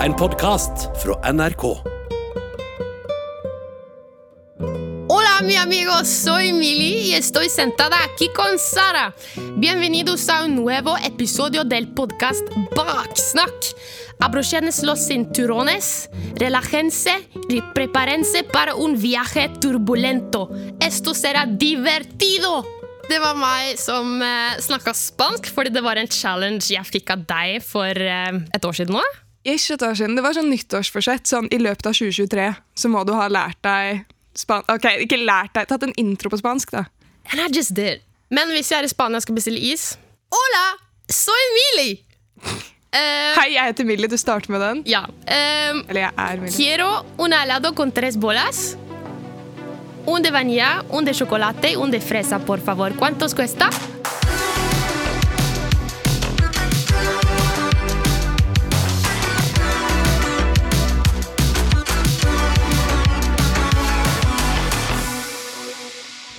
En podkast fra NRK. Hola mi amigos, soy Mili y estoy sentada aquí con Sara. Bienvenidos a un nuevo episodio del podcast Baksnakk. Abrochenes los cinturones, relájense y prepárense para un viaje turbulento. Esto será divertido! Det var meg som uh, snakka spansk, fordi det var en challenge jeg fikk av deg for eh, et år siden nå. Ikke et år siden. Det var sånn nyttårsforsett. Sånn, I løpet av 2023 så må du ha lært deg span Ok, ikke lært deg, tatt en intro på spansk, da. And I just did. Men hvis jeg er i Spania og skal bestille is Hola! Soy Mili! Uh, Hei, jeg heter Millie. Du starter med den. ja. eh, Eller jeg er Millie. quiero un helado con tres bolas. Un de vanilla, un de chocolate un de fresa, por favor. ¿Cuántos cuesta?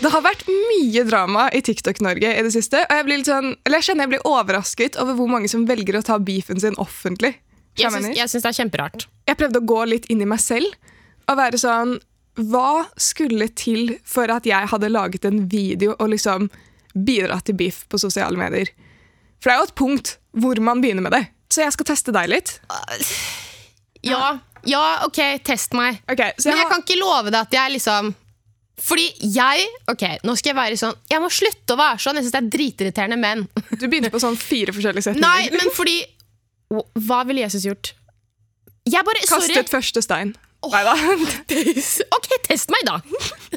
Det har vært mye drama i TikTok-Norge i det siste. Og jeg blir litt sånn, eller jeg kjenner jeg blir overrasket over hvor mange som velger å ta beefen sin offentlig. Jeg syns, jeg syns det er kjemperart. Jeg prøvde å gå litt inn i meg selv og være sånn Hva skulle til for at jeg hadde laget en video og liksom bidratt til beef på sosiale medier? For det er jo et punkt hvor man begynner med det. Så jeg skal teste deg litt. Ja, ja, OK, test meg. Okay, så jeg Men jeg har, kan ikke love deg at jeg liksom Fordi jeg Ok, nå skal jeg være sånn Jeg må slutte å være sånn. Jeg syns det er dritirriterende menn. Du begynte på sånn fire forskjellige setninger. Nei, men fordi Hva ville Jesus gjort? Jeg bare Sorry. Kastet første stein. Neida. OK, test meg, da.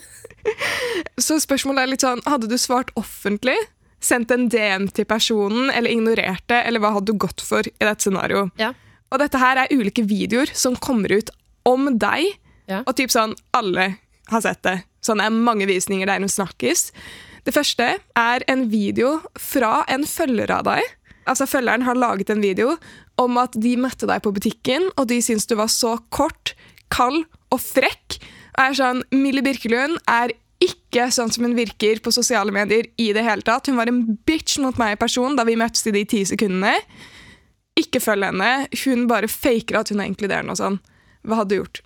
Så spørsmålet er litt sånn, hadde du svart offentlig, sendt en DM til personen, eller ignorert det, eller hva hadde du gått for i dette scenarioet? Ja. Og dette her er ulike videoer som kommer ut om deg, Ja. og typ sånn, alle har sett det. Sånn er mange visninger der hun snakkes. Det første er en video fra en følger av deg. Altså Følgeren har laget en video om at de møtte deg på butikken, og de syntes du var så kort, kald og frekk. Og er sånn, Millie Birkelund er ikke sånn som hun virker på sosiale medier i det hele tatt. Hun var en bitch mot meg i person da vi møttes i de ti sekundene. Ikke følg henne. Hun bare faker at hun er inkluderende og sånn. Hva hadde du gjort?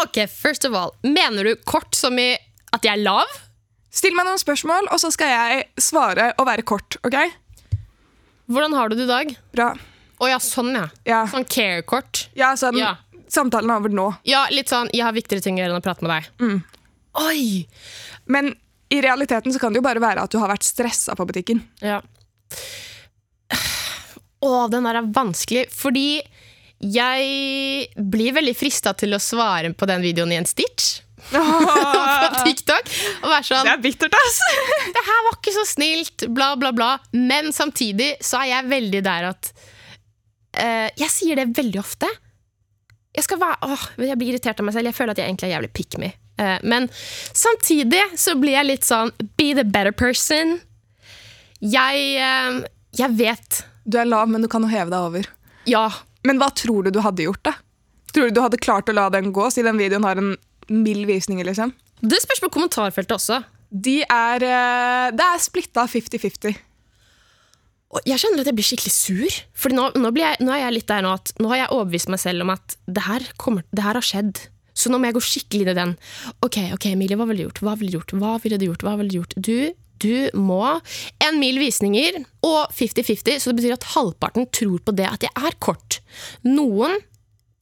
Ok, first of all, Mener du kort som i at jeg er lav? Still meg noen spørsmål, og så skal jeg svare og være kort. ok? Hvordan har du det i dag? Bra. Å ja, sånn, ja. Ja, Sånn care-kort. ja sånn, Ja. Samtalen er over nå. Ja, litt sånn 'jeg har viktigere ting å gjøre enn å prate med deg'. Oi! Men i realiteten så kan det jo bare være at du har vært stressa på butikken. Ja. Å, den der er vanskelig, fordi jeg blir veldig frista til å svare på den videoen i en stitch på TikTok. Og være sånn Det er bittert, ass! det her var ikke så snilt, bla, bla, bla. Men samtidig så er jeg veldig der at uh, Jeg sier det veldig ofte. Jeg skal være åh, jeg blir irritert av meg selv. Jeg føler at jeg egentlig er jævlig pick me. Uh, men samtidig så blir jeg litt sånn be the better person. Jeg, uh, jeg vet Du er lav, men du kan jo heve deg over. Ja. Men hva tror du du hadde gjort, da? Tror du du hadde klart å la den gå, siden den videoen har en mild visning? liksom? Det spørs på kommentarfeltet også. De er eh, Det er splitta 50-50. Jeg kjenner at jeg blir skikkelig sur. Fordi nå, nå, jeg, nå er jeg litt der nå at nå har jeg overbevist meg selv om at det her, kommer, det her har skjedd. Så nå må jeg gå skikkelig inn i den. Ok, ok, Emilie, hva ville du gjort? Hva ville du gjort? Hva ville du gjort? Hva ville du gjort? Du, du må en mil visninger og 50-50, så det betyr at halvparten tror på det at jeg er kort. Noen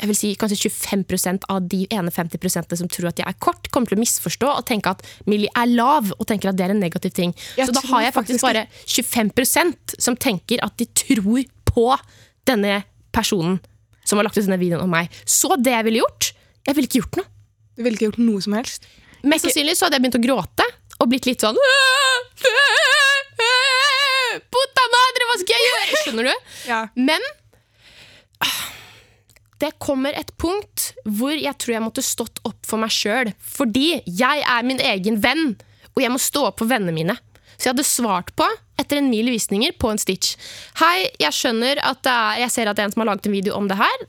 jeg vil si kanskje 25% av de ene 50 som tror at jeg er kort, kommer til å misforstå og tenke at Millie er lav, og tenker at det er en negativ ting. Jeg så da har jeg faktisk faktisk bare 25% som tenker at de tror på denne personen som har lagt ut denne videoen om meg. Så det jeg ville gjort Jeg ville ikke gjort noe. Du ville ikke gjort noe som helst. Mest sannsynlig så hadde jeg begynt å gråte og blitt litt sånn Puta madre, hva skal jeg gjøre? Skjønner du? Ja. Men ah, det kommer et punkt hvor jeg tror jeg måtte stått opp for meg sjøl. Fordi jeg er min egen venn, og jeg må stå opp for vennene mine. Så jeg hadde svart på, etter en mil visninger, på en stitch. Hei, jeg skjønner at det er, jeg ser at det er en som har laget en video om det her.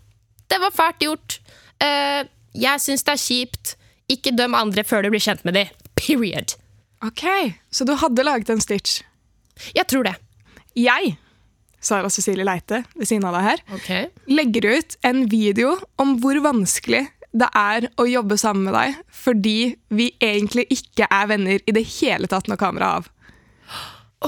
Det var fælt gjort. Uh, jeg syns det er kjipt. Ikke døm andre før du blir kjent med dem. Period. Ok, Så du hadde laget en stitch? Jeg tror det. Jeg Sara Cecilie Leite ved siden av deg her, okay. legger ut en video om hvor vanskelig det er å jobbe sammen med deg fordi vi egentlig ikke er venner i det hele tatt når kameraet er av.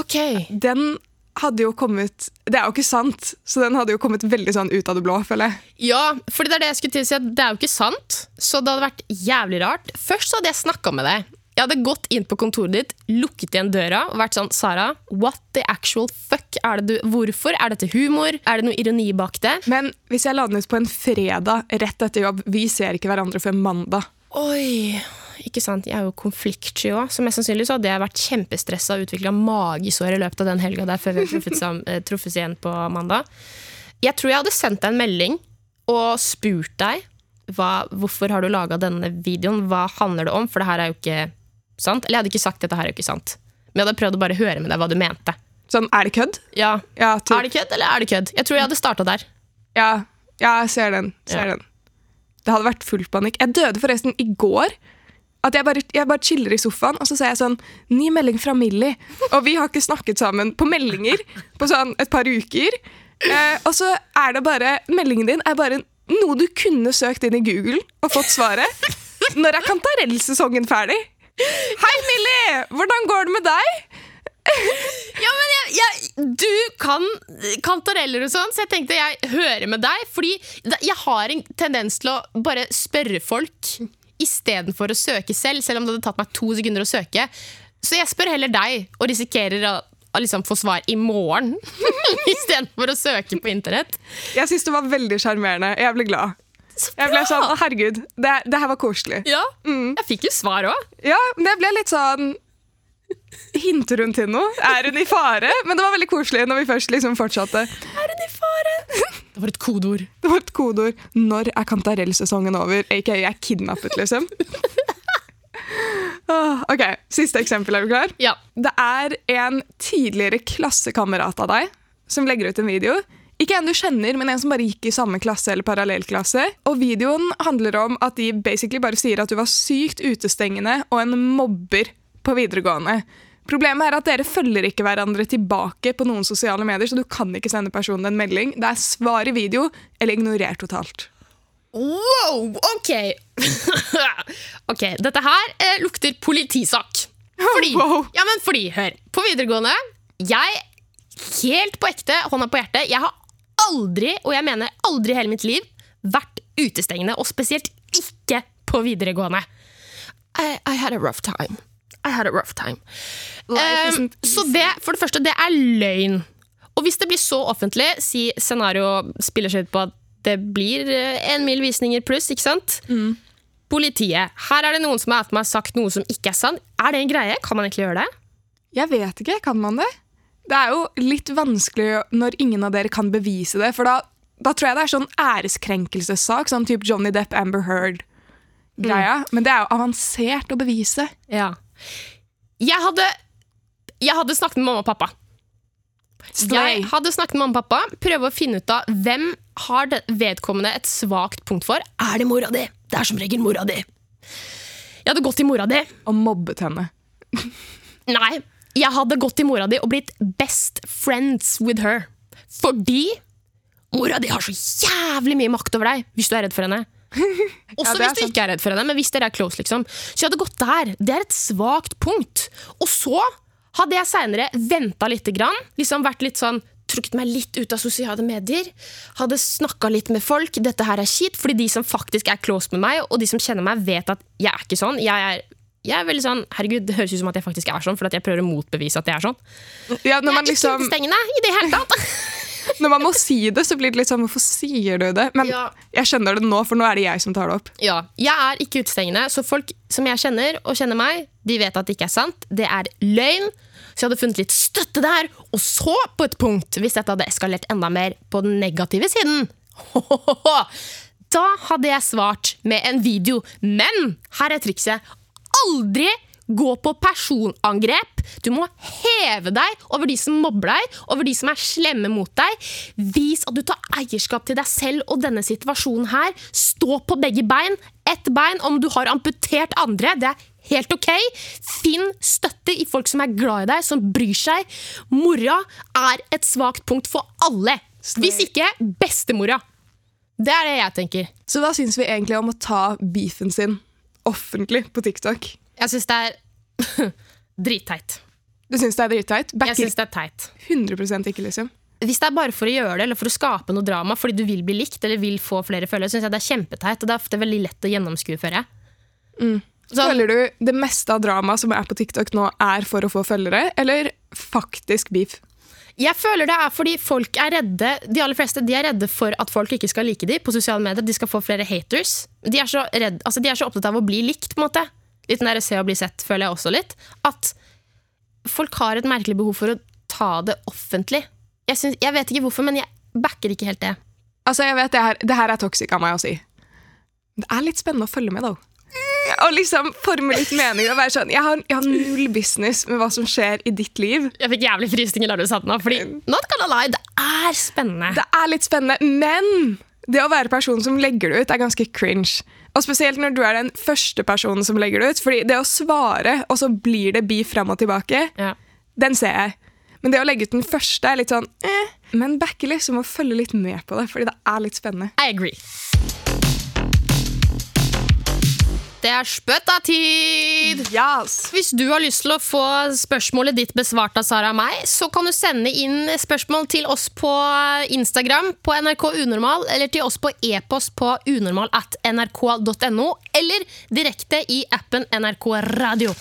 Ok. Den hadde jo kommet Det er jo ikke sant, så den hadde jo kommet veldig sånn ut av det blå, føler jeg. Ja, for det er det jeg skulle til å si, at det er jo ikke sant. Så det hadde vært jævlig rart. Først så hadde jeg snakka med deg. Jeg hadde gått inn på kontoret ditt, lukket igjen døra og vært sånn Sara, what the actual fuck er det du Hvorfor? Er dette humor? Er det noe ironi bak det? Men hvis jeg la den ut på en fredag rett etter jobb Vi ser ikke hverandre før mandag. Oi, ikke sant. Jeg er jo konfliktsky òg, så mest sannsynlig så hadde jeg vært kjempestressa og utvikla magesår i løpet av den helga der før vi truffet eh, truffes igjen på mandag. Jeg tror jeg hadde sendt deg en melding og spurt deg hva, hvorfor har du laga denne videoen, hva handler det om, for det her er jo ikke sant. Eller jeg hadde ikke sagt dette her er jo ikke sant, men jeg hadde prøvd å bare høre med deg hva du mente. Sånn, er det kødd? Ja, Ja, typ. Er det kødd, eller er det kødd? Jeg tror jeg hadde starta der. ja, ja jeg ser den. Ser Ja. den. Det hadde vært full panikk. Jeg døde forresten i går. At jeg bare, jeg bare chiller i sofaen, og så ser jeg sånn Ny melding fra Millie. Og vi har ikke snakket sammen på meldinger på sånn et par uker. Eh, og så er det bare Meldingen din er bare noe du kunne søkt inn i Google og fått svaret. Når er kantarellsesongen ferdig? Hei, Millie! Hvordan går det med deg? Ja, men jeg, jeg, Du kan kantareller og sånn, så jeg tenkte jeg hører med deg. Fordi jeg har en tendens til å bare spørre folk istedenfor å søke selv, selv om det hadde tatt meg to sekunder å søke. Så jeg spør heller deg, og risikerer å, å liksom få svar i morgen. istedenfor å søke på internett. Jeg syns det var veldig sjarmerende. Jeg ble glad. Jeg ble sånn, herregud, det, det her var koselig. Ja, Jeg fikk jo svar òg. Ja, men jeg ble litt sånn Hinter hun til noe? Er hun i fare? Men det var veldig koselig når vi først liksom fortsatte. Er hun i fare? Det var et kodeord. Det var et kodeord. Når er kantarellsesongen over? Aka jeg er kidnappet, liksom. Ok, Siste eksempel. Er du klar? Ja. Det er en tidligere klassekamerat av deg som legger ut en video. Ikke en du kjenner, men en som bare gikk i samme klasse eller parallellklasse. Og videoen handler om at de basically bare sier at du var sykt utestengende og en mobber på videregående. Problemet er at dere følger ikke hverandre tilbake på noen sosiale medier, så du kan ikke sende personen en melding. Det er svar i video eller ignorer totalt. Wow, ok. ok, dette her eh, lukter politisak. Fordi, Wow. ja, men fordi, hør, på videregående, jeg, helt på ekte, hånda på hjertet, jeg har aldri, og jeg mener aldri i hele mitt liv, vært utestengende, og spesielt ikke på videregående. I, I had a rough time. I had a rough time. Eh, så det, for det første, det er løgn. Og hvis det blir så offentlig, si scenario spiller seg ut på at det blir eh, en mil visninger pluss, ikke sant? Politiet. Her er det noen som har sagt noe som ikke er sant. Er det en greie? Kan man egentlig gjøre det? Jeg vet ikke, kan man det? Det er jo litt vanskelig når ingen av dere kan bevise det, for da, da tror jeg det er sånn æreskrenkelsessak, sånn type Johnny Depp, Amber Heard-greia. Men det er jo avansert å bevise. Ja. Jeg hadde, jeg hadde snakket med mamma og pappa. Slay. Jeg hadde snakket med mamma og pappa, prøve å finne ut av hvem har vedkommende et svakt punkt for. Er det mora di? Det er som regel mora di. Jeg hadde gått til mora di. Og mobbet henne. Nei, jeg hadde gått til mora di og blitt best friends with her. Fordi mora di har så jævlig mye makt over deg hvis du er redd for henne. Også Ja, hvis du ikke er redd for henne, men hvis dere er close, liksom. Så jeg hadde gått der. Det er et svakt punkt. Og så hadde jeg seinere venta lite grann, liksom vært litt sånn Trukket meg litt ut av sosiale medier. Hadde snakka litt med folk. Dette her er kjipt, fordi de som faktisk er close med meg, og de som kjenner meg, vet at jeg er ikke sånn. Jeg er, jeg er veldig sånn Herregud, det høres ut som at jeg faktisk er sånn, for at jeg prøver å motbevise at jeg er sånn. Ja, Jeg man er ikke liksom, utestengende i det hele tatt. når man må si det, så blir det litt sånn Hvorfor sier du det? Men Ja. jeg skjønner det nå, for nå er det jeg som tar det opp. Ja, jeg er ikke utestengende, så folk som jeg kjenner, og kjenner meg, de vet at det ikke er sant. Det er løgn. Så jeg hadde funnet litt støtte der. Og så, på et punkt, hvis dette hadde eskalert enda mer på den negative siden Da hadde jeg svart med en video. Men her er trikset. Aldri gå på personangrep. Du må heve deg over de som mobber deg, over de som er slemme mot deg. Vis at du tar eierskap til deg selv og denne situasjonen her. Stå på begge bein. Ett bein om du har amputert andre. Det er helt ok. Finn støtte i folk som er glad i deg, som bryr seg. Mora er et svakt punkt for alle. Hvis ikke bestemora. Det er det jeg tenker. Så hva syns vi egentlig om å ta beefen sin offentlig på TikTok? Jeg syns det er dritteit. Du syns det er dritteit? Jeg syns det er teit. 100 ikke, liksom. Hvis det er bare for å gjøre det, eller for å skape noe drama fordi du vil bli likt eller vil få flere følgere, syns jeg det er kjempeteit. Og det er ofte veldig lett å gjennomskue, føler jeg. Sånn- Føler du det meste av dramaet som er på TikTok nå, er for å få følgere, eller faktisk beef? Jeg føler det er fordi folk er redde De aller fleste de er redde for at folk ikke skal like dem på sosiale medier. De skal få flere haters. De er så, redde, altså de er så opptatt av å bli likt, på en måte. Litt den der se og bli sett, føler jeg også litt. At folk har et merkelig behov for å ta det offentlig. Jeg, synes, jeg vet ikke hvorfor, men jeg backer ikke helt det. Altså, jeg vet det her, det her er toxic av meg å si. Det er litt spennende å følge med, da. Og liksom forme litt meninger og være sånn jeg har, jeg har null business med hva som skjer i ditt liv. Jeg fikk jævlig frysninger da du sa det nå, fordi not gonna lie, det er spennende. Det er litt spennende, men det å være personen som legger det ut, er ganske cringe. Og spesielt når du er den første personen som legger det ut. Fordi det å svare, og så blir det beef fram og tilbake, Ja. den ser jeg. Men det å legge ut den første er litt sånn eh. Men backer liksom og følge litt med på det, fordi det er litt spennende. I agree. Det er spøtta-tid! Yes. Hvis du har lyst til å få spørsmålet ditt besvart av Sara og meg, så kan du sende inn spørsmål til oss på Instagram på NRK Unormal, eller til oss på e-post på unormal at nrk.no, eller direkte i appen NRK Radio.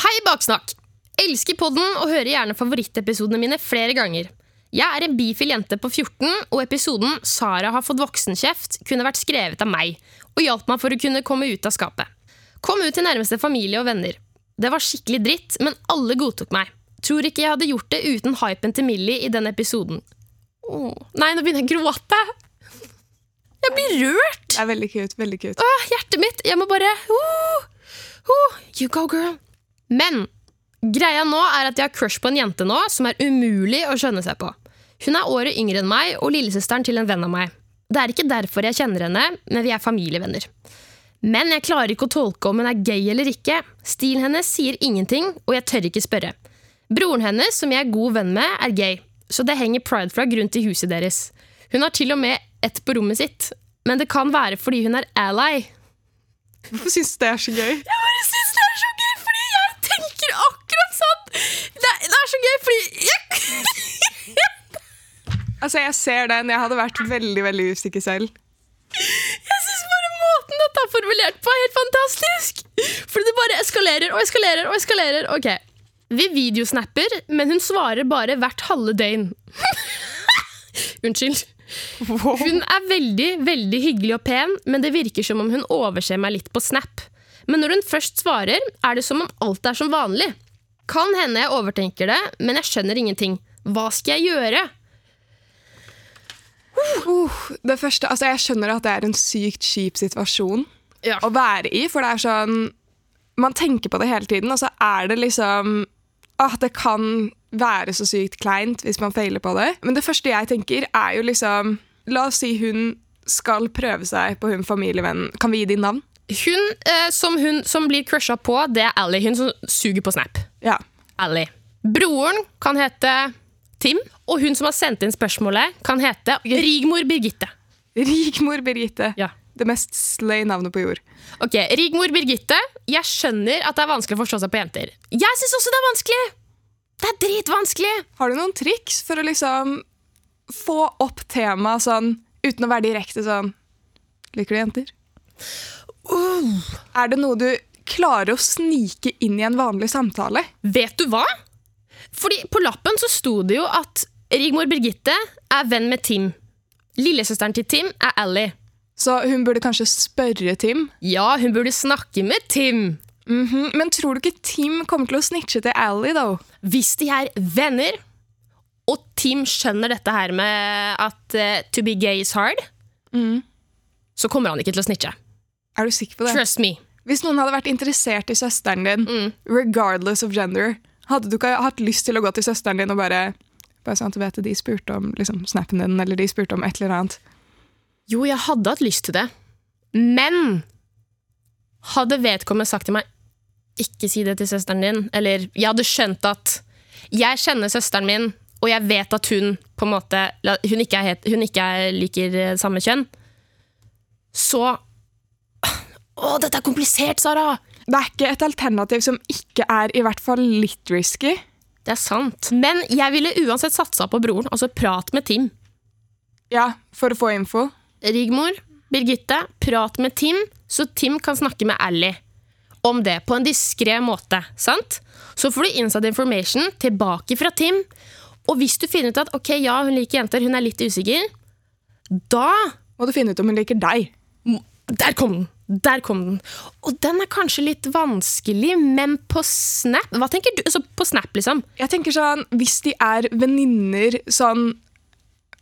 Hei, Baksnakk! Elsker podden og hører gjerne favorittepisodene mine flere ganger. Jeg er en bifil jente på 14, og episoden 'Sara har fått voksenkjeft' kunne vært skrevet av meg, og hjalp meg for å kunne komme ut av skapet. Kom ut til nærmeste familie og venner. Det var skikkelig dritt, men alle godtok meg. Tror ikke jeg hadde gjort det uten hypen til Millie i den episoden. Åh, nei, nå begynner jeg å gråte. Jeg blir rørt. Det er veldig cute. veldig cute. Åh, hjertet mitt. Jeg må bare oh, oh, You go, girl. Men greia nå er at jeg har crush på en jente nå som er umulig å skjønne seg på. Hun er året yngre enn meg og lillesøsteren til en venn av meg. Det er ikke derfor jeg kjenner henne, men vi er familievenner. Men jeg klarer ikke å tolke om hun er gay eller ikke. Stilen hennes sier ingenting, og jeg tør ikke spørre. Broren hennes, som jeg er god venn med, er gay, så det henger prideflagg rundt i huset deres. Hun har til og med ett på rommet sitt, men det kan være fordi hun er ally. Hvorfor syns du det er så gøy? Jeg bare syns det er så gøy, fordi jeg tenker akkurat sånn. Det det er så gøy, fordi jeg, Altså, Jeg ser den. Jeg hadde vært veldig veldig usikker selv. jeg syns bare måten dette er formulert på, er helt fantastisk. For det bare eskalerer og eskalerer og eskalerer. Ok, Vi videosnapper, men hun svarer bare hvert halve døgn. Unnskyld. Hun er veldig, veldig hyggelig og pen, men det virker som om hun overser meg litt på Snap. Men når hun først svarer, er det som om alt er som vanlig. Kan hende jeg overtenker det, men jeg skjønner ingenting. Hva skal jeg gjøre? Uh, det første, altså Jeg skjønner at det er en sykt kjip situasjon Ja. å være i, for det er sånn Man tenker på det hele tiden, og så er det liksom At Det kan være så sykt kleint hvis man feiler på det. Men det første jeg tenker, er jo liksom La oss si hun skal prøve seg på hun familievennen. Kan vi gi dem navn? Hun, eh, som hun som blir crusha på, det er Ally. Hun som suger på Snap. Ja. Ally. Broren kan hete Tim, og hun som har sendt inn spørsmålet, kan hete Rigmor Birgitte. Rigmor Birgitte. Ja. Det mest slay navnet på jord. Ok, Rigmor Birgitte, jeg skjønner at det er vanskelig å forstå seg på jenter. Jeg syns også det er vanskelig! Det er dritvanskelig! Har du noen triks for å liksom få opp temaet sånn, uten å være direkte sånn Liker du jenter? Er det noe du klarer å snike inn i en vanlig samtale? Vet du hva? Fordi på lappen så sto det jo at Rigmor Birgitte er venn med Tim. Lillesøsteren til Tim er Ally. Så hun burde kanskje spørre Tim. Ja, hun burde snakke med Tim. Mhm, Men tror du ikke Tim kommer til å snitche til Ally, da? Hvis de er venner, og Tim skjønner dette her med at uh, to be gay is hard, så kommer han ikke til å snitche. Er du sikker på det? Trust me. Hvis noen hadde vært interessert i søsteren din, regardless of gender, hadde du ikke hatt lyst til å gå til søsteren din og bare bare sånn at du vet De spurte om liksom, snappen din, eller de spurte om et eller annet. Jo, jeg hadde hatt lyst til det. Men hadde vedkommende sagt til meg ikke si det til søsteren din, eller jeg hadde skjønt at jeg kjenner søsteren min, og jeg vet at hun på en måte hun ikke, het, hun ikke er liker eh, samme kjønn, så Å, dette er komplisert, Sara! Det er ikke et alternativ som ikke er i hvert fall litt risky. Det er sant. Men jeg ville uansett satsa på broren. Altså, prat med Tim. Ja, for å få info. Rigmor, Birgitte, prat med Tim, så Tim kan snakke med Ally om det på en diskré måte. sant? Så får du inside information tilbake fra Tim. Og hvis du finner ut at ok, ja, hun liker jenter, hun er litt usikker, da Må du finne ut om hun liker deg. Der kom den! Der kom den. Og den er kanskje litt vanskelig, men på Snap Hva tenker du? Altså, på Snap, liksom. Jeg tenker sånn, Hvis de er venninner sånn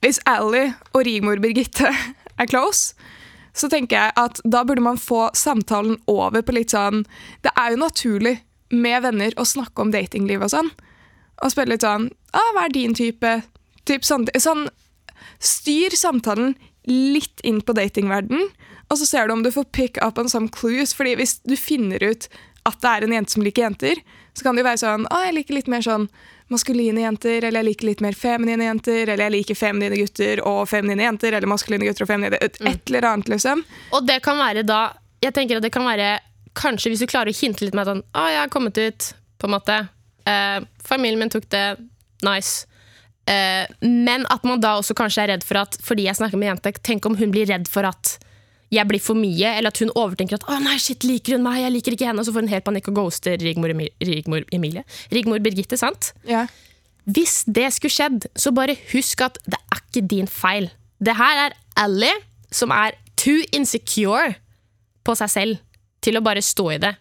Hvis Ally og Rigmor Birgitte er close, så tenker jeg at da burde man få samtalen over på litt sånn Det er jo naturlig med venner å snakke om datingliv og sånn. Og spørre litt sånn ah, 'Hva er din type?' Typ sånn, sånn Styr samtalen litt inn på datingverden, og så ser du om du får pick up on some clues. fordi hvis du finner ut at det er en jente som liker jenter, så kan det jo være sånn Å, jeg liker litt mer sånn maskuline jenter, eller jeg liker litt mer feminine jenter, eller jeg liker feminine gutter og feminine jenter, eller maskuline gutter og feminine Et, et eller annet, liksom. Og det kan være da Jeg tenker at det kan være Kanskje hvis du klarer å hinte litt med at sånn, Å, jeg har kommet ut, på en måte. Eh, familien min tok det. Nice. Eh, men at man da også kanskje er redd for at fordi jeg snakker med jente, tenk om hun blir redd for at jeg blir for mye, eller at hun overtenker at 'å nei, shit, liker hun meg, jeg liker ikke henne', og så får hun helt panikk og ghoster Rigmor, Rigmor Emilie. Rigmor Birgitte, sant? Ja. Hvis det skulle skjedd, så bare husk at det er ikke din feil. Det her er Ally som er too insecure på seg selv til å bare stå i det.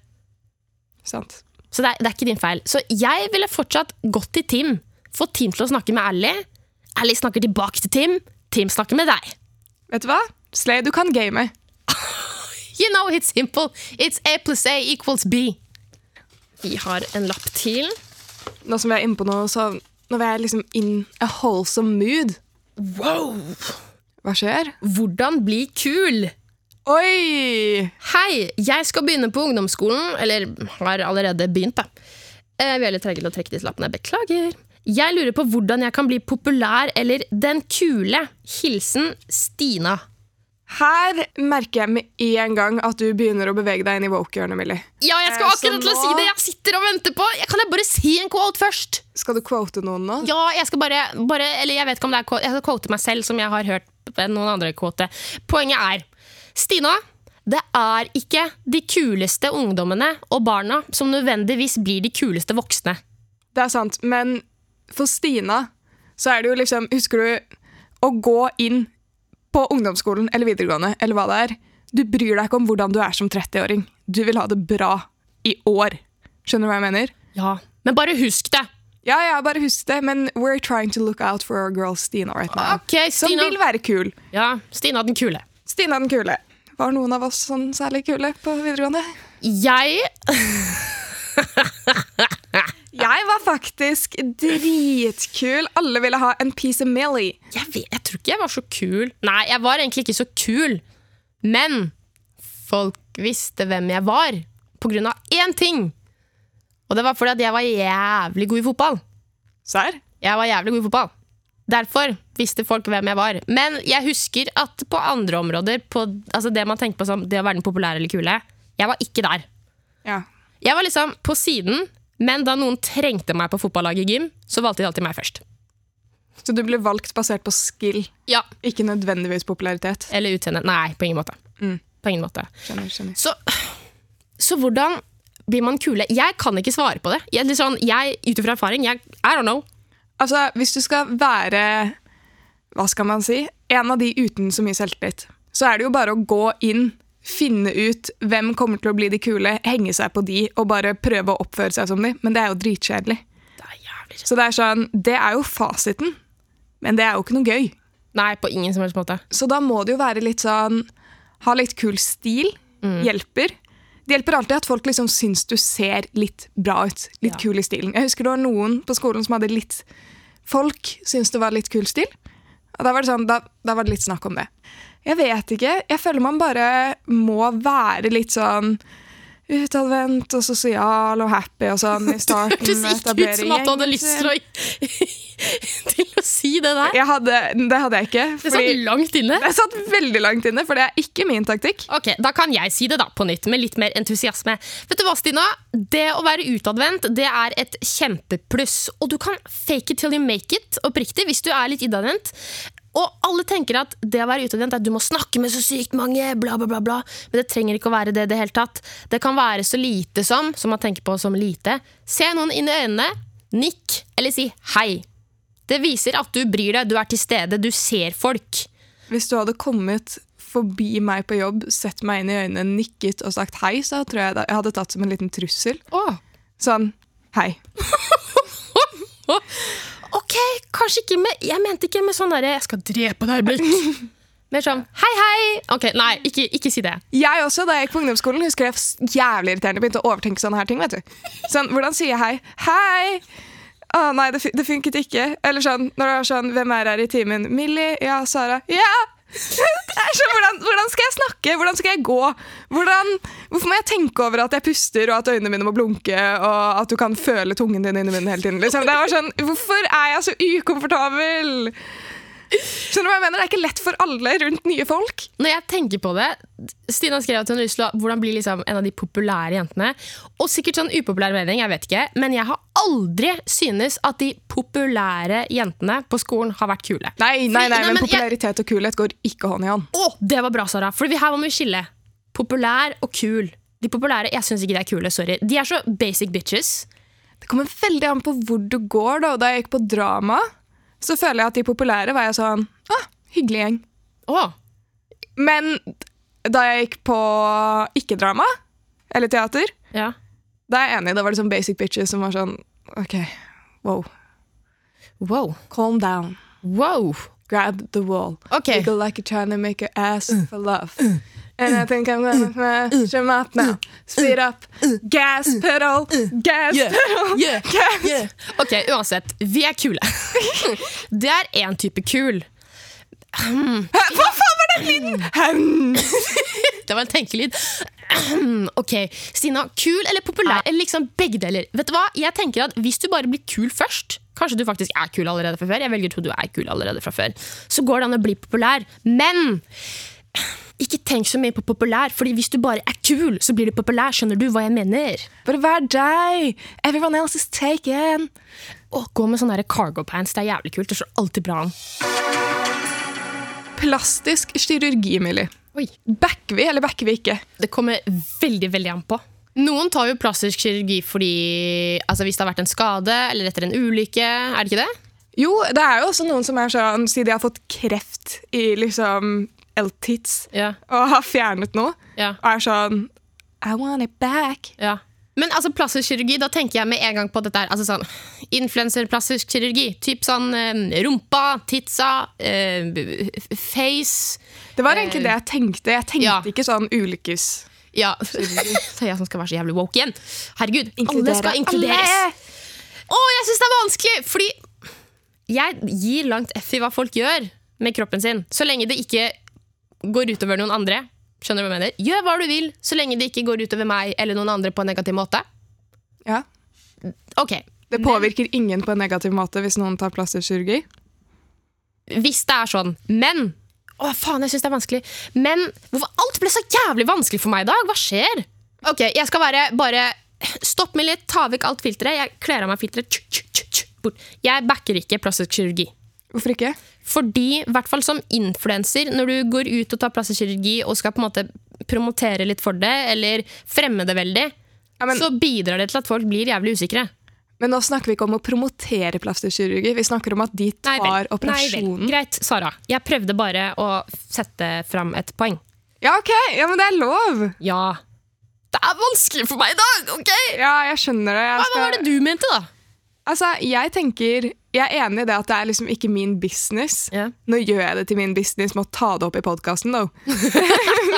Sant. Så det er, det er ikke din feil. Så jeg ville fortsatt gått til Tim. Fått Tim til å snakke med Ally. Ally snakker tilbake til Tim. Tim snakker med deg. Vet du hva? Slay, du kan game. You know it's simple. It's A pluss A equals B. Vi har en lapp til. Nå som vi er inne på noe, så nå vil jeg liksom in a wholesome mood. Wow! Hva skjer? Hvordan bli kul? Oi! Hei, jeg skal begynne på ungdomsskolen. Eller har allerede begynt, da. Eh, Vi er litt trege til å trekke disse lappene. Beklager. Jeg lurer på hvordan jeg kan bli populær eller den kule. Hilsen Stina. Her merker jeg med en gang at du begynner å bevege deg inn i woke-hjørnet, Millie. Ja, jeg skal Eh, akkurat til å si det! Jeg sitter og venter på jeg Kan jeg bare si en quote først? Skal du quote noen nå? Ja, jeg skal bare, bare Eller jeg vet ikke om det er quote, Jeg skal quote meg selv, som jeg har hørt noen andre quote. Poenget er Stina, det er ikke de kuleste ungdommene og barna som nødvendigvis blir de kuleste voksne. Det er sant, men for Stina så er det jo liksom Husker du å gå inn på ungdomsskolen eller videregående, eller hva det er? Du bryr deg ikke om hvordan du er som 30-åring. Du vil ha det bra i år. Skjønner du hva jeg mener? Ja, Men bare husk det! Ja, ja, bare husk det, men we're trying to look out for our girl Stina right now. Ok, Som vil være kul. Ja, Stina den kule. Stina den kule. Var noen av oss sånn særlig kule på videregående? Jeg Jeg var faktisk dritkul. Alle ville ha en piece of Millie. jeg, vet, jeg tror ikke jeg var så kul. Nei, jeg var egentlig ikke så kul. Men folk visste hvem jeg var på grunn av én ting. Og det var fordi at jeg var jævlig god i fotball. Serr? Jeg var jævlig god i fotball. Derfor visste folk hvem jeg var. Men jeg husker at på andre områder, på, altså det man tenker på som det å være den populære eller kule, jeg var ikke der. Ja. Jeg var liksom på siden, men da noen trengte meg på fotballaget i gym, så valgte de alltid meg først. Så du ble valgt basert på skill, Ja, ikke nødvendigvis popularitet? Eller utseende. Nei, på ingen måte. Mm. På ingen måte. Skjønner, skjønner. Så, så hvordan blir man kule? Jeg kan ikke svare på det. Jeg, litt sånn, jeg, ut ifra erfaring, jeg, I don't know. Altså, hvis du skal være Hva skal man si? En av de uten så mye selvtillit, så er det jo bare å gå inn, finne ut hvem kommer til å bli de kule, henge seg på de og bare prøve å oppføre seg som de. Men det er jo dritkjedelig. Det er jævlig kjedelig. Så det er sånn, det er jo fasiten, men det er jo ikke noe gøy. Nei, på ingen som helst måte. Så da må det jo være litt sånn Ha litt kul stil. Hjelper. Det hjelper alltid at folk liksom syns du ser litt bra ut. Litt Ja. kul i stilen. Jeg husker det var noen på skolen som hadde litt Folk syntes det var litt kul stil. Og da var, det sånn, da, da var det litt snakk om det. Jeg vet ikke. Jeg føler man bare må være litt sånn utadvendt og sosial og happy og sånn i starten. Hørtes ikke ut som at du hadde lyst til å, til å si det der. Hadde, det hadde jeg ikke. Det satt langt inne. det satt veldig langt inne, for det er ikke min taktikk. Ok, Da kan jeg si det da på nytt, med litt mer entusiasme. Vet du hva, Stina? Det å være utadvendt det er et kjempepluss. Og du kan fake it till you make it, oppriktig, hvis du er litt innadvendt. Og alle tenker at det å være utadvendt er at du må snakke med så sykt mange, bla, bla, bla, bla. Men det trenger ikke å være det i det hele tatt. Det kan være så lite som, som man tenker på som lite. Se noen inn i øynene, nikk eller si hei. Det viser at du bryr deg, du er til stede, du ser folk. Hvis du hadde kommet forbi meg på jobb, sett meg inn i øynene, nikket og sagt hei, så tror jeg jeg hadde tatt som en liten trussel. Åh. Sånn hei. Ok, kanskje ikke med Jeg mente ikke med sånn derre 'jeg skal drepe deg'-blikk. Mer sånn 'hei, hei'. Ok, Nei, ikke, ikke si det. Jeg også, da jeg gikk på ungdomsskolen, husker jeg jævlig irriterende begynte å overtenke sånne her ting. vet du. Sånn, Hvordan sier jeg hei? Hei! Å nei, det, det funket ikke. Eller sånn, når det var sånn, hvem er her i timen? Millie? Ja, Sara? Ja! Hvordan, hvordan skal jeg snakke? Hvordan skal jeg gå? Hvordan, hvorfor må jeg tenke over at jeg puster, og at øynene mine må blunke, og at du kan føle tungen din inni munnen hele tiden? Liksom. Sånn, Hvorfor er jeg så ukomfortabel? Skjønner du hva jeg mener? Det er ikke lett for alle rundt nye folk. Når jeg tenker på det Stina skrev at hun har lyst til å hvordan bli liksom en av de populære jentene. Og sikkert sånn upopulær mening, jeg vet ikke, men jeg har aldri synes at de populære jentene på skolen har vært kule. Nei, nei, nei, men popularitet og kulhet går ikke hånd i hånd. Å, det var bra, Sara! For vi her må vi skille. Populær og kul. De populære jeg syns ikke de er kule. Sorry. De er så basic bitches. Det kommer veldig an på hvor du går. da. Da jeg gikk på drama, så føler jeg at de populære var jeg sånn ah, Hyggelig gjeng. Oh. Men da jeg gikk på ikke-drama, eller teater, ja. da er jeg enig. Da var det sånn basic bitches som var sånn OK, wow. Wow. Calm down. Wow. Grab the wall. Okay. Wiggle like you're trying to make your ass for love. And I think I'm gonna shut up now. Speed up. Gas pedal. Gas pedal. Gas. Ok, uansett. Vi er kule. Det er én type kul. Hva faen var den lyden? Det var en tenkelyd. Ok, Stina. Kul eller populær? Eller liksom begge deler? Vet du hva? Jeg tenker at Hvis du bare blir kul først Kanskje du faktisk er kul allerede fra før. Jeg velger å tro du er kul allerede fra før. Så går det an å bli populær. Men ikke tenk så mye på populær, Fordi hvis du bare er kul, så blir du populær. Skjønner du hva jeg mener? Bare vær deg. Everyone else is taken. Å, gå med sånne cargo pants. Det er jævlig kult. Det slår alltid bra an. Plastisk kirurgi, Millie. Oi. Backer vi, eller backer vi ikke? Det kommer veldig veldig an på. Noen tar jo plastisk kirurgi fordi altså hvis det har vært en skade eller etter en ulykke. Er det ikke det? Jo, det er jo også noen som er sånn, siden de har fått kreft i liksom L-tits yeah. og har fjernet noe, yeah. og er sånn I want it back. ja. Men altså plastisk kirurgi, da tenker jeg med en gang på dette her. Altså sånn Influenserplastisk kirurgi. Typ sånn eh, rumpa, titsa, eh, face Det var egentlig det jeg tenkte. Jeg tenkte Ja. ikke sånn ulykkes... Ja. Så jeg som skal være så jævlig woke igjen. Herregud, alle skal inkluderes. alle! Å, jeg syns det er vanskelig! Fordi jeg gir langt F i hva folk gjør med kroppen sin. Så lenge det ikke går utover noen andre. Skjønner du hva jeg mener? Gjør hva du vil, så lenge det ikke går utover meg eller noen andre på en negativ måte. Ja. Ok, Det påvirker ingen på en negativ måte hvis noen tar plastisk kirurgi. Hvis det er sånn. Men Å, faen, jeg syns det er vanskelig. Men hvorfor alt ble så jævlig vanskelig for meg i dag? Hva skjer? Ok, jeg skal være bare Stopp meg litt, ta vekk alt filteret. Jeg kler av meg filteret. Jeg backer ikke plastisk kirurgi. Hvorfor ikke? Fordi, i hvert fall som influenser, når du går ut og tar plastisk kirurgi og skal på en måte promotere litt for det, eller fremme det veldig, Ja, men, så bidrar det til at folk blir jævlig usikre. men nå snakker vi ikke om å promotere plastisk kirurgi. Vi snakker om at de Nei vel. operasjonen. Nei vel. Greit, Sara. Jeg prøvde bare å sette fram et poeng. Ja, ok! Ja, men det er lov! Ja. Det er vanskelig for meg i dag, ok? Ja, jeg skjønner det. Jeg skal... hva var det du mente, da? Altså, jeg tenker Jeg er enig i det at det er liksom ikke min business. Yeah. Nå gjør jeg det til min business med å ta det opp i podkasten, though.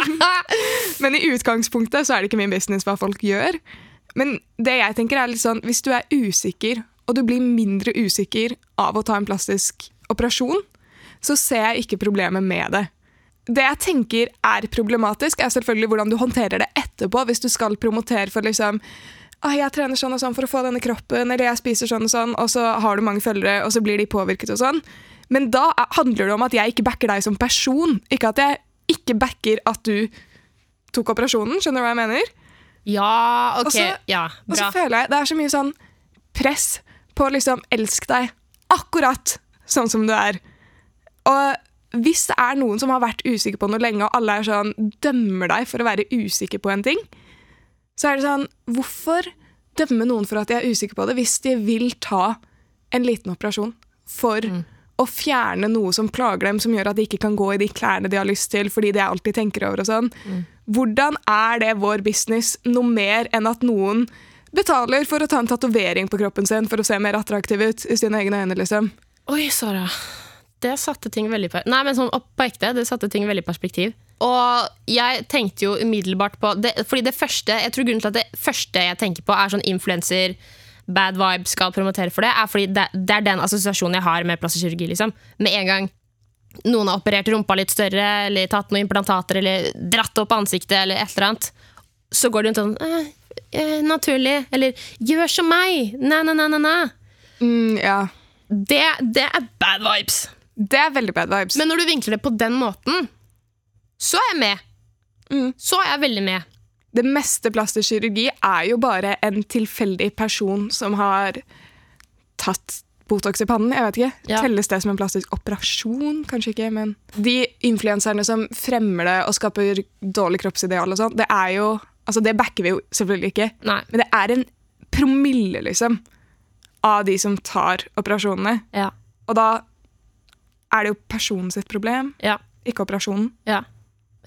Men i utgangspunktet så er det ikke min business hva folk gjør. Men det jeg tenker er litt sånn, hvis du er usikker, og du blir mindre usikker av å ta en plastisk operasjon, så ser jeg ikke problemet med det. Det jeg tenker er problematisk, er selvfølgelig hvordan du håndterer det etterpå, hvis du skal promotere for liksom «Å, jeg trener sånn og sånn for å få denne kroppen, eller jeg spiser sånn og sånn, og så har du mange følgere, og så blir de påvirket og sånn. Men da er- handler det om at jeg ikke backer deg som person, ikke at jeg ikke backer at du tok operasjonen. Skjønner du hva jeg mener? Ja, ok. Også, ja, bra. Og så føler jeg det er så mye sånn press på liksom elske deg akkurat sånn som du er. Og hvis det er noen som har vært usikker på noe lenge, og alle er sånn, dømmer deg for å være usikker på en ting, så er det sånn Hvorfor dømme noen for at de er usikre på det, hvis de vil ta en liten operasjon for å fjerne noe som plager dem, som gjør at de ikke kan gå i de klærne de har lyst til, fordi det er alt de tenker over og sånn. Hvordan er det vår business noe mer enn at noen betaler for å ta en tatovering på kroppen sin for å se mer attraktiv ut i sine egne øyne, liksom? Oi, Sara. Det satte ting veldig på Nei, men sånn opp på ekte, det satte ting veldig i perspektiv. Og jeg tenkte jo umiddelbart på det, Fordi det første Jeg tror grunnen til at det første jeg tenker på, er sånn influenser, bad vibe, skal promotere for det, er fordi det, det er den assosiasjonen jeg har med plastikkirurgi. Liksom. Med en gang noen har operert rumpa litt større, eller tatt noen implantater, eller dratt opp ansiktet, eller et eller annet, så går det rundt sånn eh, eh, Naturlig. Eller 'gjør som meg'. Næ, næ, næ, næ, næ. Mm, ja. Det, det er bad vibes. Det er veldig bad vibes. Men når du vinkler det på den måten, så er jeg med. Mm. Så er jeg veldig med. det meste plastisk kirurgi er jo bare en tilfeldig person som har tatt Botox i pannen. Jeg vet ikke. Ja. Telles det som en plastisk operasjon? Kanskje ikke, men De influenserne som fremmer det og skaper dårlig kroppsideal og sånn, det er jo Altså, det backer vi jo selvfølgelig ikke. Nei. Men det er en promille, liksom, av de som tar operasjonene. Ja. Og da er det jo personen sitt problem, Ja. ikke operasjonen. ja.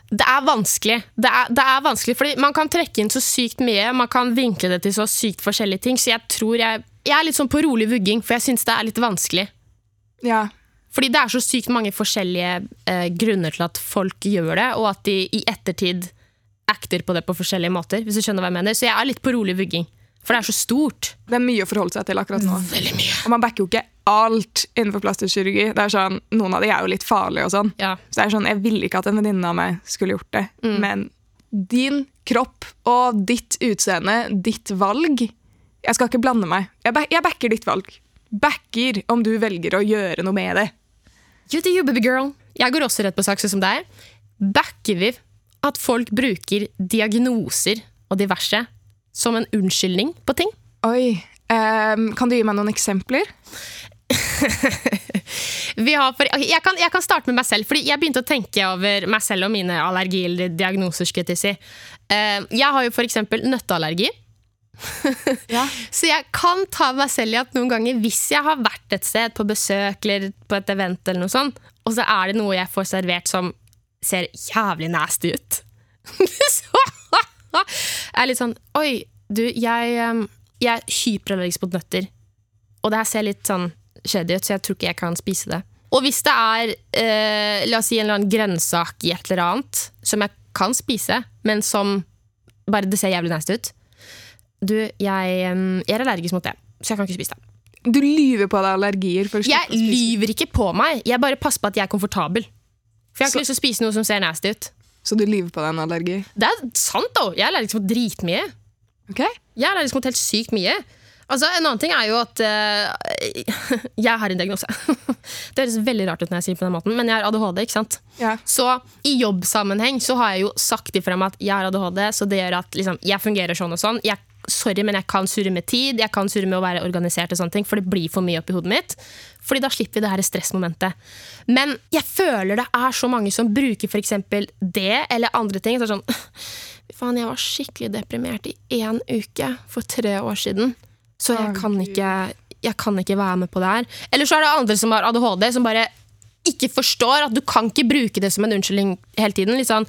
Det er vanskelig. Det er, det er vanskelig, fordi Man kan trekke inn så sykt mye, man kan vinkle det til så sykt forskjellige ting. Så jeg tror jeg, jeg er litt sånn på rolig vugging, for jeg syns det er litt vanskelig. Ja. Fordi det er så sykt mange forskjellige eh, grunner til at folk gjør det, og at de i ettertid acter på det på forskjellige måter. hvis du skjønner hva jeg mener. Så jeg er litt på rolig vugging. For det er så stort. Det er mye å forholde seg til akkurat nå. Veldig mye. Og man backer jo ikke alt innenfor plastisk kirurgi. Det er sånn, Noen av de er jo litt farlige og sånn. Ja. Så det er sånn, Jeg ville ikke at en venninne av meg skulle gjort det. Men din kropp og ditt utseende, ditt valg Jeg skal ikke blande meg. Jeg, back, jeg backer ditt valg. Backer om du velger å gjøre noe med det. You do you, baby girl. Jeg går også rett på sak, som deg. Backer vi at folk bruker diagnoser og diverse som en unnskyldning på ting? Oi, Um, Kan du gi meg noen eksempler? Vi har for, okay, jeg, kan, jeg kan starte med meg selv, fordi jeg begynte å tenke over meg selv og mine allergi eller diagnoser. skulle Jeg si. Uh, jeg har jo f.eks. nøtteallergi. Ja. Så jeg kan ta meg selv i at noen ganger, hvis jeg har vært et sted på besøk eller på et event, eller noe sånt, og så er det noe jeg får servert som ser jævlig nasty ut Så er litt sånn Oi, du, jeg, um, jeg er hyperallergisk mot nøtter. Og det her ser litt sånn shady ut, så jeg tror ikke jeg kan spise det. Og hvis det er eh, la oss si en eller annen grønnsak i et eller annet som jeg kan spise, men som bare det ser jævlig nasty ut Du, jeg, jeg er allergisk mot det, så jeg kan ikke spise det. Du lyver på deg allergier. Jeg lyver ikke på meg, jeg bare passer på at jeg er komfortabel. For jeg har Så- ikke lyst til å spise noe som ser nasty ut. Så du lyver på deg en allergi? Det er sant, da! Jeg er allergisk mot dritmye. Okay. Jeg er allergisk mot helt sykt mye. Altså, En annen ting er jo at uh, jeg har en diagnose. det høres veldig rart ut når jeg sier det på den måten, men jeg har ADHD. ikke sant? Ja. Så i jobbsammenheng så har jeg jo sagt ifra meg at jeg har ADHD, så det gjør at liksom, jeg fungerer sånn og sånn. Jeg, sorry, men jeg kan surre med tid, jeg kan surre med å være organisert, og sånne ting, for det blir for mye oppi hodet mitt. Fordi da slipper vi det her stressmomentet. Men jeg føler det er så mange som bruker f.eks. det eller andre ting. Så sånn, faen, jeg var skikkelig deprimert i én uke for tre år siden. Så jeg kan ikke, jeg kan ikke være med på det her. Eller så er det andre som har ADHD, som bare ikke forstår at du kan ikke bruke det som en unnskyldning hele tiden. Litt sånn,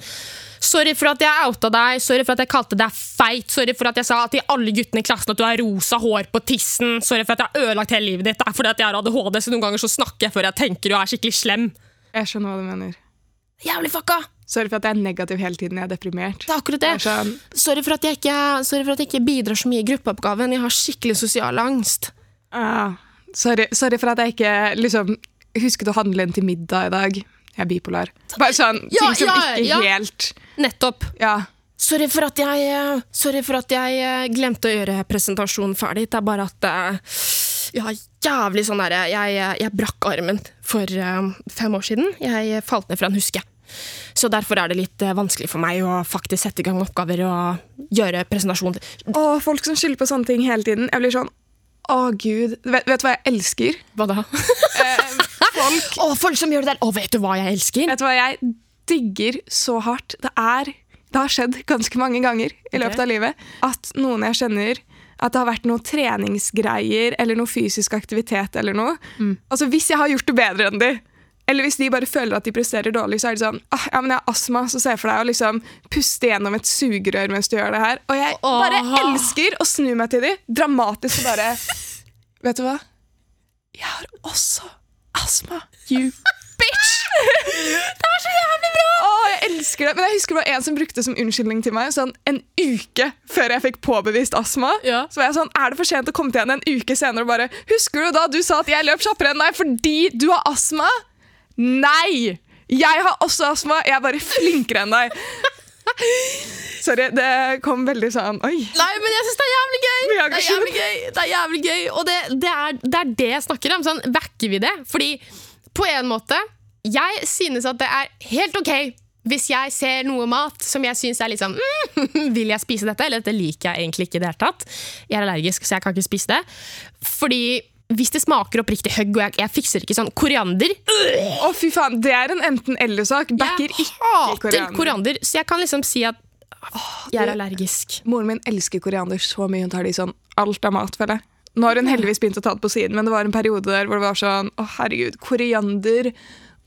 Sorry for at jeg outa deg, sorry for at jeg kalte deg feit, sorry for at jeg sa til alle guttene i klassen at du har rosa hår på tissen, sorry for at jeg har ødelagt hele livet ditt, det er fordi at jeg har ADHD, så noen ganger så snakker jeg før jeg tenker og er skikkelig slem. Jeg skjønner hva du mener. Jævlig fucka! Sorry for at jeg er negativ hele tiden jeg er deprimert. Det er akkurat det. Sånn, Sorry for, at jeg ikke, sorry for at jeg ikke bidrar så mye i gruppeoppgaven. Jeg har skikkelig sosial angst. ah, sorry, sorry for at jeg ikke liksom, husket å handle en til middag i dag. Jeg er bipolar. Bare sånn Ja, ting som ja, ikke ja. helt Nettopp. Ja. Sorry for jeg, eh, sorry for at jeg eh, glemte å gjøre presentasjonen ferdig. Det er bare at eh, ja, jævlig sånn derre jeg, jeg brakk armen for eh, fem år siden. Jeg falt ned fra en huske. Så derfor er det litt eh, vanskelig for meg å faktisk sette i gang oppgaver og gjøre presentasjon. Å, folk som skylder på sånne ting hele tiden. Jeg blir sånn Å, gud. Vet, vet du hva jeg elsker? Hva da? Folk Å, folk som gjør det der! Å, vet du hva jeg elsker? Vet du hva jeg digger så hardt? Det er Det har skjedd ganske mange ganger i løpet av livet at noen jeg kjenner at det har vært noe treningsgreier eller noe fysisk aktivitet eller noe. Altså Hvis jeg har gjort det bedre enn de, eller hvis de bare føler at de presterer dårlig, så er det sånn ah, ja, men jeg har astma, så se for deg å liksom puste gjennom et sugerør mens du gjør det her. Og jeg bare Åh. elsker å snu meg til de, dramatisk og bare Vet du hva? Jeg har også astma. You bitch! det er så jævlig bra! Åh, jeg elsker det. Men jeg husker det var en som brukte det som unnskyldning til meg sånn en uke før jeg fikk påbevist astma. Ja. Så var jeg sånn, er det for sent å komme til henne en uke senere og bare Husker du da du sa at jeg løp kjappere enn deg fordi du har astma? Nei! Jeg har også astma. Jeg er bare flinkere enn deg. Sorry, det kom veldig sånn Oi. Nei, men jeg syns det er jævlig gøy! Det er jævlig gøy, det er jævlig gøy. Og det, det, er, det er det jeg snakker om. Sånn, Backer vi det? Fordi på en måte Jeg synes at det er helt ok hvis jeg ser noe mat som jeg syns er litt sånn mm, Vil jeg spise dette? Eller dette liker jeg egentlig ikke i det hele tatt. Jeg er allergisk, så jeg kan ikke spise det. Fordi hvis det smaker oppriktig høgg, og jeg, jeg fikser ikke sånn koriander Å, fy faen. Det er en enten-eller-sak. Backer Jeg ikke koriander. koriander, så jeg kan liksom si at jeg er allergisk. Moren min elsker koriander så mye. Hun tar det i sånn alt av mat, føler jeg. Nå har hun heldigvis begynt å ta det på siden, men det var en periode der hvor det var sånn Å, herregud, koriander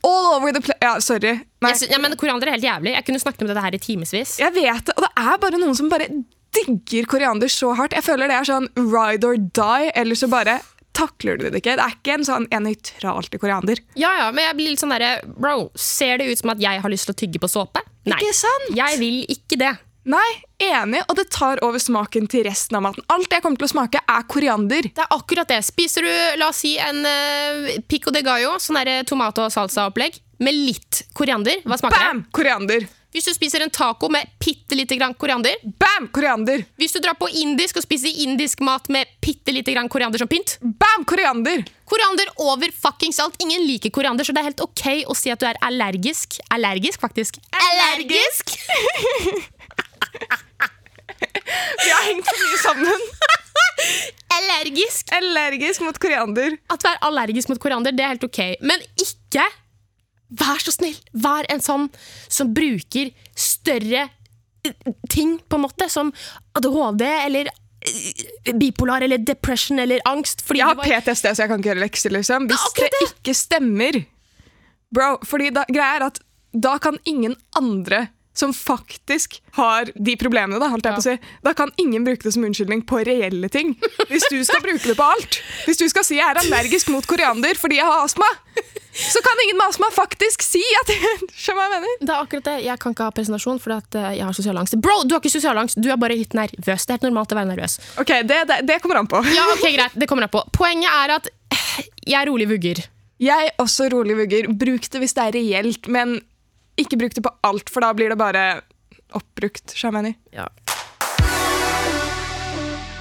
all over the place. Ja, sorry. Jeg ja, men Koriander er helt jævlig. Jeg kunne snakket om dette her i timevis. jeg vet det. Og det er bare noen som bare digger koriander så hardt. Jeg føler det er sånn ride or die, eller så bare takler du det ikke. Det er ikke en sånn en nøytral til koriander. Ja, ja, men jeg blir litt sånn derre Bro, ser det ut som at jeg har lyst til å tygge på såpe? Nei. Ikke sant? Jeg vil ikke det. Nei, enig, og det tar over smaken til resten av maten. Alt jeg kommer til å smake, er koriander. Det er akkurat det. Spiser du la oss si, en uh, pico de gallo, sånn der tomat- og salsa-opplegg, med litt koriander, hva smaker det? Bam! Koriander. Hvis du spiser en taco med bitte lite grann koriander, Bam! Koriander. hvis du drar på indisk og spiser indisk mat med bitte lite grann koriander som pynt Bam! Koriander. Koriander over fuckings alt. Ingen liker koriander, så det er helt ok å si at du er allergisk. Allergisk, faktisk. Allergisk! Vi har hengt for mye sammen. Allergisk. Allergisk mot koriander. At du er allergisk mot koriander, det er helt ok. Men ikke Vær så snill! Vær en sånn som bruker større eh, ting, på en måte, som ADHD eller eh, bipolar eller depression eller angst. Jeg har PTSD, så jeg kan ikke gjøre lekser, liksom. Hvis Ja, det ikke stemmer Bro, fordi da, greia er at da kan ingen andre som faktisk har de problemene, da, holdt jeg på å si, da kan ingen bruke det som unnskyldning på reelle ting. Hvis du skal bruke det på alt. Hvis du skal si jeg er allergisk mot koriander fordi jeg har astma, så kan ingen med astma faktisk si at Skjønner hva jeg mener? Det er akkurat det. Jeg kan ikke ha presentasjon fordi at eh, jeg har sosial angst. Bro, du har ikke sosial angst, du er bare litt nervøs. Det er helt normalt å være nervøs. Ok, det, det, det kommer an på. Ja, ok, greit, det kommer an på. Poenget er at eh, jeg er rolig vugger. Jeg også rolig vugger. Bruk det hvis det er reelt, men ikke bruk det på alt, for da blir det bare oppbrukt. jeg mener.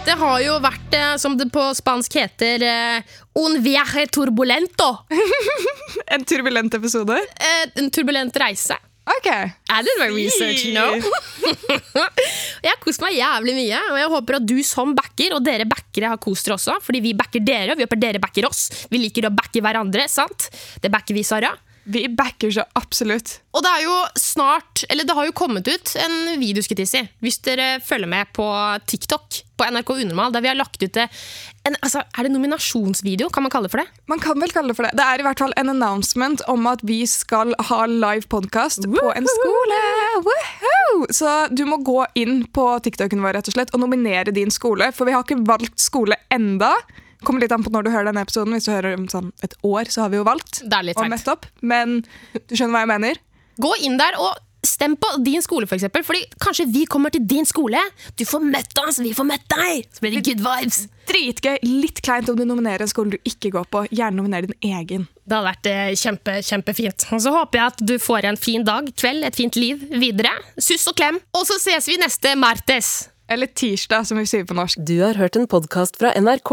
Det har jo vært, eh, som det på spansk heter, eh, un viaje turbulento. En turbulent episode. Eh, en turbulent reise. Ok. I did my research, you know. jeg har kost meg jævlig mye, og jeg håper at du som backer, og dere backere har kost dere også, fordi vi backer dere, og vi håper dere backer oss. Vi liker å backe hverandre, sant? Det backer vi, Sara. Vi backer så absolutt. Og det er jo snart, eller det har jo kommet ut en video, skal hvis dere følger med på TikTok, på NRK Unormal, der vi har lagt ut en, altså, er det nominasjonsvideo, kan man kalle det for det? Man kan vel kalle det for det. Det er i hvert fall en announcement om at vi skal ha live podkast på en skole. Woohoo! Så du må gå inn på TikToken vår rett og slett og nominere din skole, for vi har ikke valgt skole enda. Kommer litt an på når du hører denne episoden. Hvis du hører om sånn et år, så har vi jo valgt Det er litt og seint. møtt opp. Men du skjønner hva jeg mener? Gå inn der og Stem på din skole, for eksempel. Fordi kanskje vi kommer til din skole. Du får møtt oss, vi får møtt deg! Så blir det good vibes. Dritgøy. Litt kleint om du nominerer en skole du ikke går på. Gjerne nominer din egen. Det hadde vært eh, kjempe, kjempefint. Og så håper jeg at du får en fin dag, kveld, et fint liv videre. Suss og klem. Og så ses vi neste martes. Eller tirsdag, som vi sier på norsk. Du har hørt en podkast fra NRK.